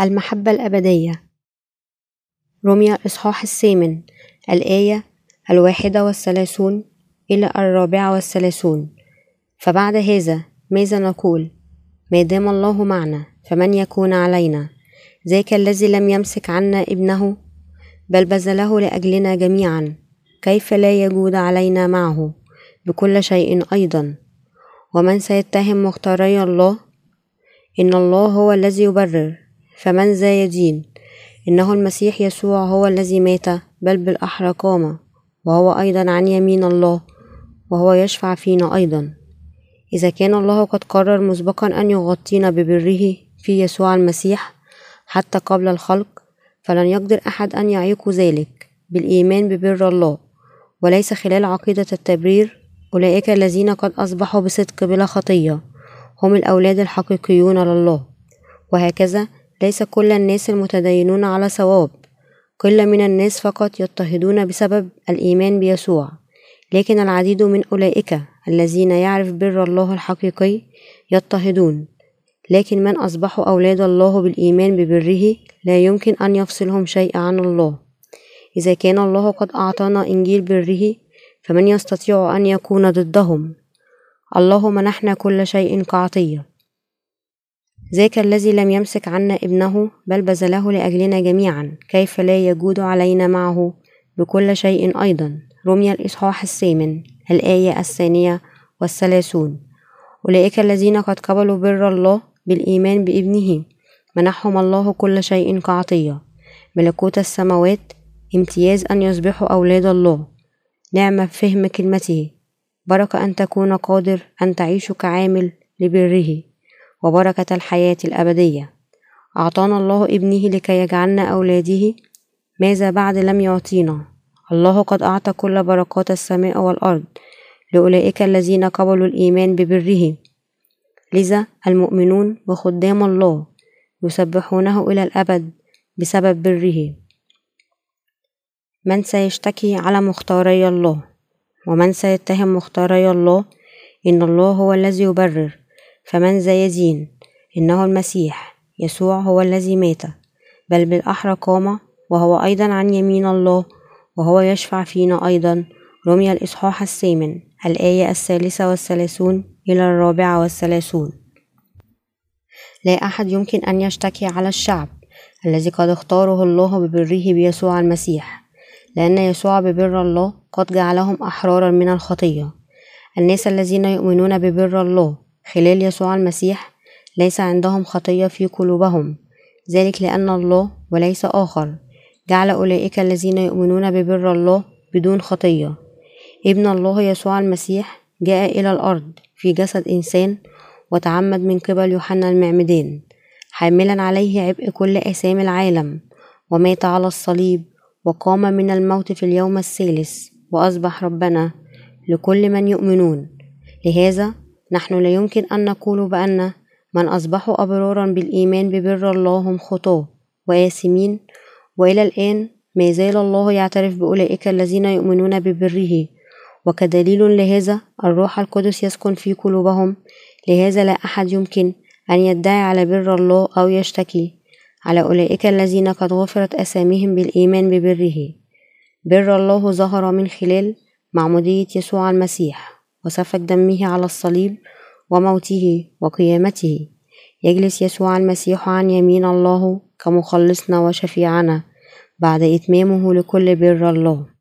المحبة الأبدية. رمي الإصحاح الثامن الآية الواحدة والثلاثون إلى الرابعة والثلاثون. فبعد هذا ماذا نقول؟ ما دام الله معنا فمن يكون علينا؟ ذاك الذي لم يمسك عنا ابنه؟ بل بذله لأجلنا جميعا. كيف لا يجود علينا معه؟ بكل شيء أيضا. ومن سيتهم مختاري الله؟ إن الله هو الذي يبرر. فمن ذا يدين؟ إنه المسيح يسوع هو الذي مات بل بالأحرى قام وهو أيضا عن يمين الله وهو يشفع فينا أيضا. إذا كان الله قد قرر مسبقا أن يغطينا ببره في يسوع المسيح حتى قبل الخلق فلن يقدر أحد أن يعيق ذلك. بالإيمان ببر الله وليس خلال عقيدة التبرير أولئك الذين قد أصبحوا بصدق بلا خطية هم الأولاد الحقيقيون لله. وهكذا ليس كل الناس المتدينون على صواب. قلة من الناس فقط يضطهدون بسبب الإيمان بيسوع. لكن العديد من أولئك الذين يعرف بر الله الحقيقي يضطهدون. لكن من أصبحوا أولاد الله بالإيمان ببره لا يمكن أن يفصلهم شيء عن الله. إذا كان الله قد أعطانا إنجيل بره فمن يستطيع أن يكون ضدهم؟ الله منحنا كل شيء كعطية ذاك الذي لم يمسك عنا ابنه بل بذله لأجلنا جميعا كيف لا يجود علينا معه؟ بكل شيء أيضا. رمي الإصحاح الثامن الآية الثانية والثلاثون. أولئك الذين قد قبلوا بر الله بالإيمان بابنه. منحهم الله كل شيء كعطية. ملكوت السماوات امتياز أن يصبحوا أولاد الله. نعمة فهم كلمته. بركة أن تكون قادر أن تعيش كعامل لبره. وبركة الحياة الأبدية. أعطانا الله ابنه لكي يجعلنا أولاده ماذا بعد لم يعطينا. الله قد أعطى كل بركات السماء والأرض لأولئك الذين قبلوا الإيمان ببره. لذا المؤمنون وخدام الله يسبحونه إلى الأبد بسبب بره. من سيشتكي على مختاري الله؟ ومن سيتهم مختاري الله؟ إن الله هو الذي يبرر. فمن ذا يدين إنه المسيح يسوع هو الذي مات بل بالأحرى قام وهو أيضا عن يمين الله وهو يشفع فينا أيضا. رمي الإصحاح الثامن الآية الثالثة والثلاثون إلى الرابعة والثلاثون. لا أحد يمكن أن يشتكي على الشعب الذي قد اختاره الله ببره بيسوع المسيح لأن يسوع ببر الله قد جعلهم أحرارا من الخطية. الناس الذين يؤمنون ببر الله خلال يسوع المسيح ليس عندهم خطية في قلوبهم. ذلك لأن الله وليس آخر. جعل أولئك الذين يؤمنون ببر الله بدون خطية. ابن الله يسوع المسيح جاء إلى الأرض في جسد إنسان وتعمد من قبل يوحنا المعمدان حاملا عليه عبء كل آثام العالم ومات على الصليب وقام من الموت في اليوم الثالث وأصبح ربنا لكل من يؤمنون. لهذا نحن لا يمكن أن نقول بأن من أصبحوا أبرارا بالإيمان ببر الله هم خطاة. وآثمين وإلى الآن ما زال الله يعترف بأولئك الذين يؤمنون ببره. وكدليل لهذا الروح القدس يسكن في قلوبهم. لهذا لا أحد يمكن أن يدعي على بر الله أو يشتكي على أولئك الذين قد غفرت أساميهم بالإيمان ببره. بر الله ظهر من خلال معمودية يسوع المسيح. وسفك دمه على الصليب وموته وقيامته. يجلس يسوع المسيح عن يمين الله كمخلصنا وشفيعنا بعد إتمامه لكل بر الله.